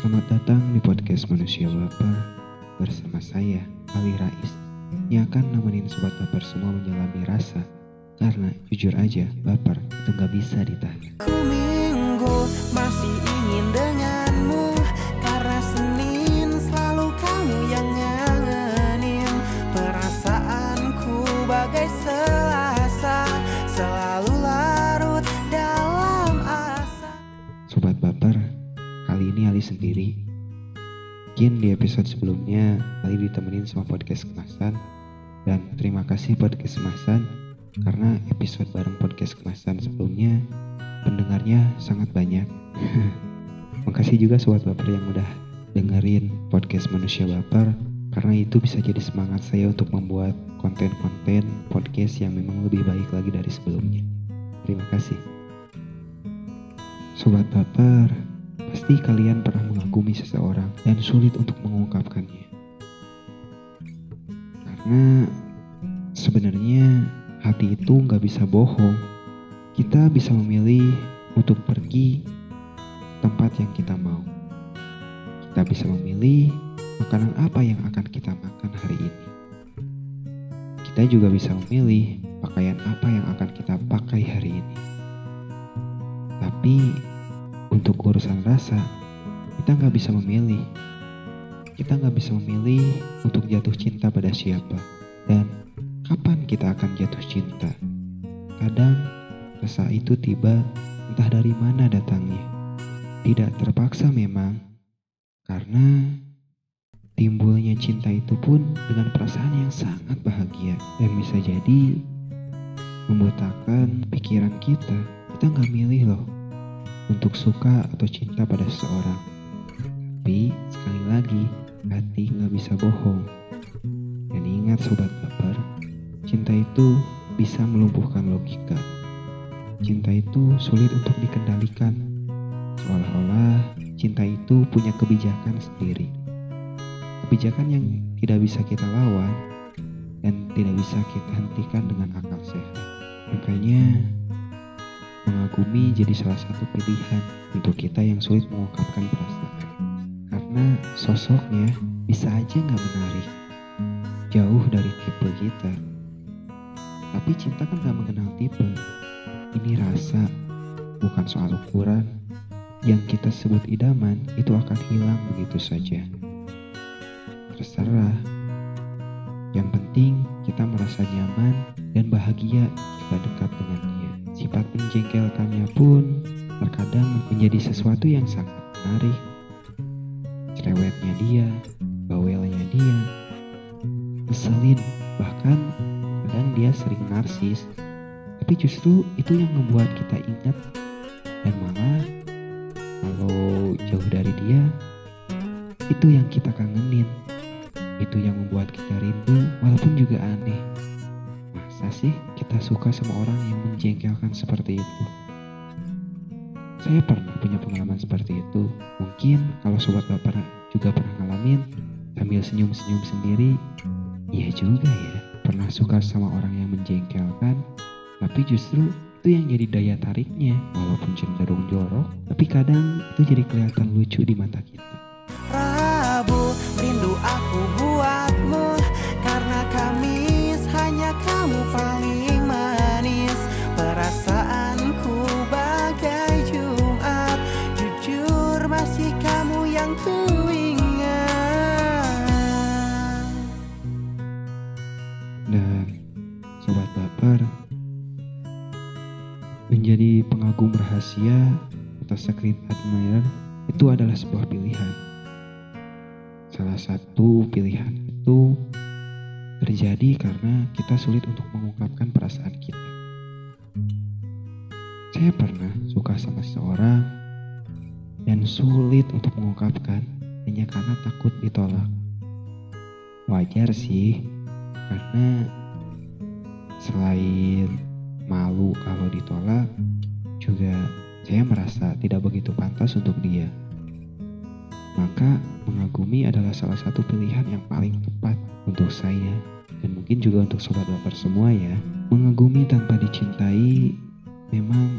Selamat datang di podcast Manusia Baper bersama saya, Ali Rais, yang akan nemenin sobat baper semua menyelami rasa. Karena jujur aja, baper itu gak bisa ditahan. Minggu masih ingin sendiri. Mungkin di episode sebelumnya Ali ditemenin sama podcast kemasan. Dan terima kasih podcast kemasan karena episode bareng podcast kemasan sebelumnya pendengarnya sangat banyak. Makasih juga sobat baper yang udah dengerin podcast manusia baper karena itu bisa jadi semangat saya untuk membuat konten-konten podcast yang memang lebih baik lagi dari sebelumnya. Terima kasih. Sobat baper, pasti kalian pernah mengagumi seseorang dan sulit untuk mengungkapkannya. Karena sebenarnya hati itu nggak bisa bohong. Kita bisa memilih untuk pergi tempat yang kita mau. Kita bisa memilih makanan apa yang akan kita makan hari ini. Kita juga bisa memilih pakaian apa yang akan kita pakai hari ini. Tapi untuk urusan rasa, kita nggak bisa memilih. Kita nggak bisa memilih untuk jatuh cinta pada siapa dan kapan kita akan jatuh cinta. Kadang rasa itu tiba entah dari mana datangnya. Tidak terpaksa memang, karena timbulnya cinta itu pun dengan perasaan yang sangat bahagia dan bisa jadi membutakan pikiran kita. Kita nggak milih loh untuk suka atau cinta pada seseorang. Tapi sekali lagi, hati nggak bisa bohong. Dan ingat sobat baper, cinta itu bisa melumpuhkan logika. Cinta itu sulit untuk dikendalikan. Seolah-olah cinta itu punya kebijakan sendiri. Kebijakan yang tidak bisa kita lawan dan tidak bisa kita hentikan dengan akal sehat. Makanya mengagumi jadi salah satu pilihan untuk kita yang sulit mengungkapkan perasaan. Karena sosoknya bisa aja nggak menarik, jauh dari tipe kita. Tapi cinta kan gak mengenal tipe. Ini rasa, bukan soal ukuran. Yang kita sebut idaman itu akan hilang begitu saja. Terserah. Yang penting kita merasa nyaman dan bahagia jika dekat dengan dia. Sifat menjengkelkannya pun terkadang menjadi sesuatu yang sangat menarik. Cerewetnya dia, bawelnya dia, ngeselin, bahkan kadang dia sering narsis. Tapi justru itu yang membuat kita ingat dan malah kalau jauh dari dia itu yang kita kangenin. Itu yang membuat kita rindu walaupun juga aneh. Masa sih kita suka sama orang yang menjengkelkan seperti itu? Saya pernah punya pengalaman seperti itu. Mungkin kalau sobat baper juga pernah ngalamin sambil senyum-senyum sendiri, iya juga ya. Pernah suka sama orang yang menjengkelkan, tapi justru itu yang jadi daya tariknya. Walaupun cenderung jorok, tapi kadang itu jadi kelihatan lucu di mata kita. Menjadi pengagum rahasia atau secret admirer itu adalah sebuah pilihan. Salah satu pilihan itu terjadi karena kita sulit untuk mengungkapkan perasaan kita. Saya pernah suka sama seseorang dan sulit untuk mengungkapkan hanya karena takut ditolak. Wajar sih, karena selain malu kalau ditolak, juga saya merasa tidak begitu pantas untuk dia. Maka mengagumi adalah salah satu pilihan yang paling tepat untuk saya dan mungkin juga untuk sobat baper semua ya. Mengagumi tanpa dicintai memang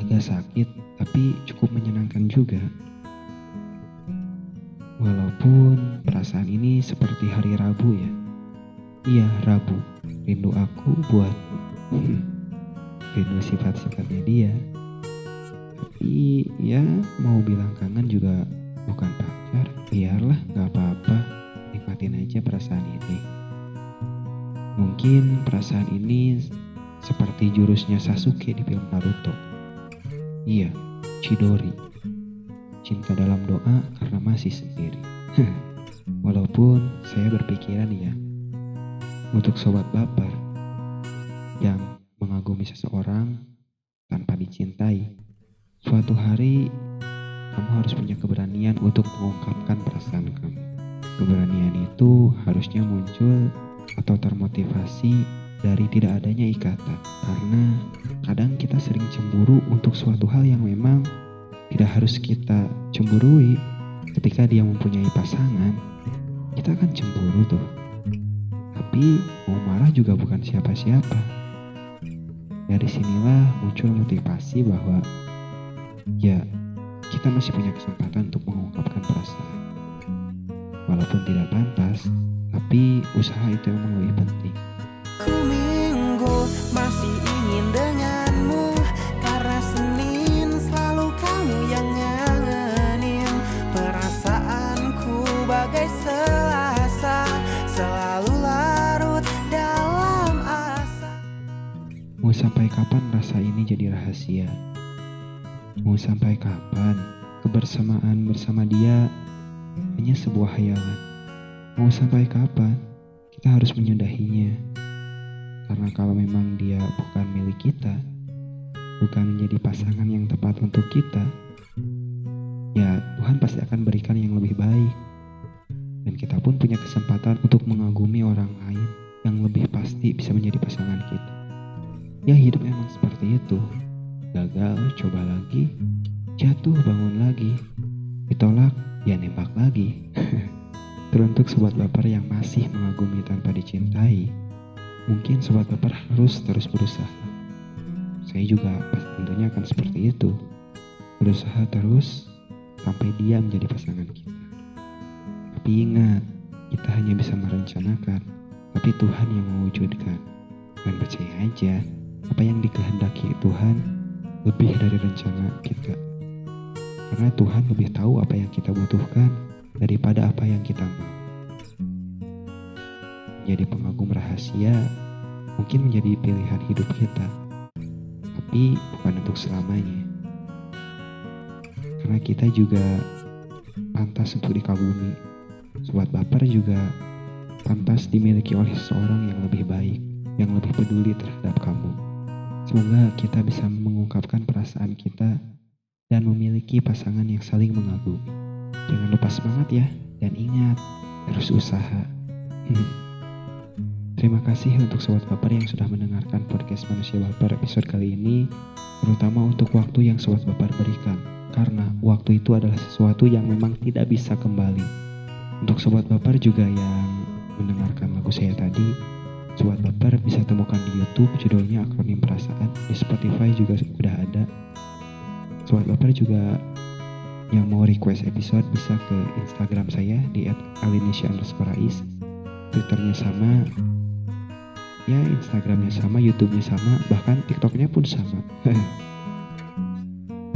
agak sakit tapi cukup menyenangkan juga. Walaupun perasaan ini seperti hari Rabu ya. Iya, Rabu. Rindu aku buat rindu sifat-sifatnya dia. Tapi ya mau bilang kangen juga bukan pacar. Biarlah gak apa-apa. Nikmatin aja perasaan ini. Mungkin perasaan ini seperti jurusnya Sasuke di film Naruto. Iya, Chidori. Cinta dalam doa karena masih sendiri. Walaupun saya berpikiran ya, untuk sobat baper yang mengagumi seseorang tanpa dicintai, suatu hari kamu harus punya keberanian untuk mengungkapkan perasaan kamu. Keberanian itu harusnya muncul atau termotivasi dari tidak adanya ikatan. Karena kadang kita sering cemburu untuk suatu hal yang memang tidak harus kita cemburui. Ketika dia mempunyai pasangan, kita akan cemburu tuh. Tapi mau marah juga bukan siapa-siapa. Dari sinilah muncul motivasi bahwa ya kita masih punya kesempatan untuk mengungkapkan perasaan. Walaupun tidak pantas, tapi usaha itu memang lebih penting. Sampai kapan rasa ini jadi rahasia? Mau sampai kapan kebersamaan bersama dia hanya sebuah hayalan? Mau sampai kapan kita harus menyudahinya? Karena kalau memang dia bukan milik kita, bukan menjadi pasangan yang tepat untuk kita, ya Tuhan pasti akan berikan yang lebih baik. Dan kita pun punya kesempatan untuk mengagumi orang lain yang lebih pasti bisa menjadi pasangan kita. Ya hidup emang seperti itu. Gagal, coba lagi. Jatuh, bangun lagi. Ditolak, ya nembak lagi. Teruntuk sobat baper yang masih mengagumi tanpa dicintai, mungkin sobat baper harus terus berusaha. Saya juga tentunya akan seperti itu. Berusaha terus sampai dia menjadi pasangan kita. Tapi ingat, kita hanya bisa merencanakan, tapi Tuhan yang mewujudkan. Dan percaya aja, apa yang dikehendaki Tuhan lebih dari rencana kita. Karena Tuhan lebih tahu apa yang kita butuhkan daripada apa yang kita mau. Jadi pengagum rahasia mungkin menjadi pilihan hidup kita, tapi bukan untuk selamanya. Karena kita juga pantas untuk dikagumi. Sobat baper juga pantas dimiliki oleh seseorang yang lebih baik, yang lebih peduli terhadap kamu. Semoga kita bisa mengungkapkan perasaan kita dan memiliki pasangan yang saling mengagumi. Jangan lupa semangat ya, dan ingat, terus usaha. Terima kasih untuk Sobat Baper yang sudah mendengarkan podcast Manusia Baper episode kali ini, terutama untuk waktu yang Sobat Baper berikan, karena waktu itu adalah sesuatu yang memang tidak bisa kembali. Untuk Sobat Baper juga yang mendengarkan lagu saya tadi, Sobat Baper bisa temukan di YouTube judulnya Akronim Perasaan, di Spotify juga sudah ada. Sobat Baper juga yang mau request episode bisa ke Instagram saya di @alinisha_ais. Twitternya sama, ya Instagramnya sama, YouTube-nya sama, bahkan TikToknya pun sama.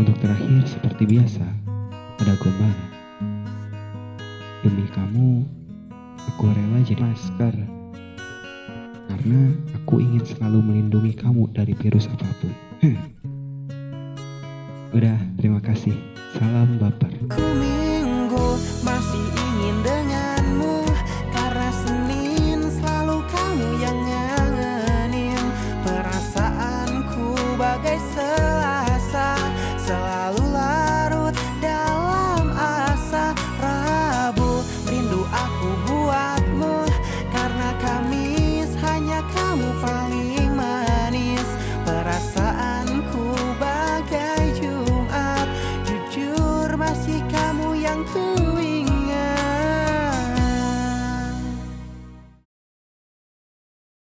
Untuk terakhir seperti biasa, ada gombal. Demi kamu, aku rela jadi masker. Karena aku ingin selalu melindungi kamu dari virus apa pun. Udah, terima kasih. Salam baper.